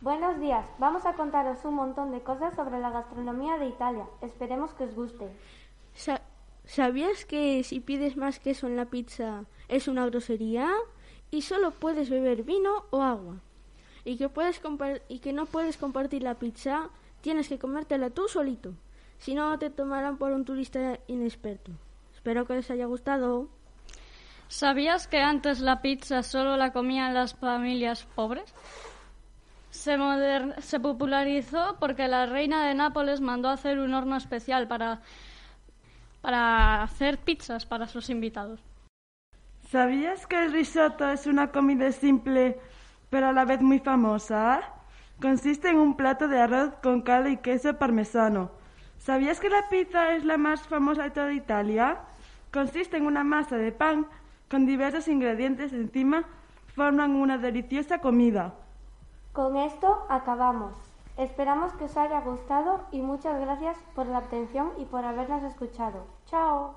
Buenos días, vamos a contaros un montón de cosas sobre la gastronomía de Italia. Esperemos que os guste. Sa- ¿Sabías que si pides más queso en la pizza es una grosería? Y solo puedes beber vino o agua. Y que, puedes y que no puedes compartir la pizza, tienes que comértela tú solito. Si no, te tomarán por un turista inexperto. Espero que les haya gustado. ¿Sabías que antes la pizza solo la comían las familias pobres? Se, popularizó porque la reina de Nápoles mandó hacer un horno especial para, para hacer pizzas para sus invitados. ¿Sabías que el risotto es una comida simple pero a la vez muy famosa? Consiste en un plato de arroz con cal y queso parmesano. ¿Sabías que la pizza es la más famosa de toda Italia? Consiste en una masa de pan con diversos ingredientes encima, forman una deliciosa comida. Con esto acabamos. Esperamos que os haya gustado y muchas gracias por la atención y por habernos escuchado. Chao.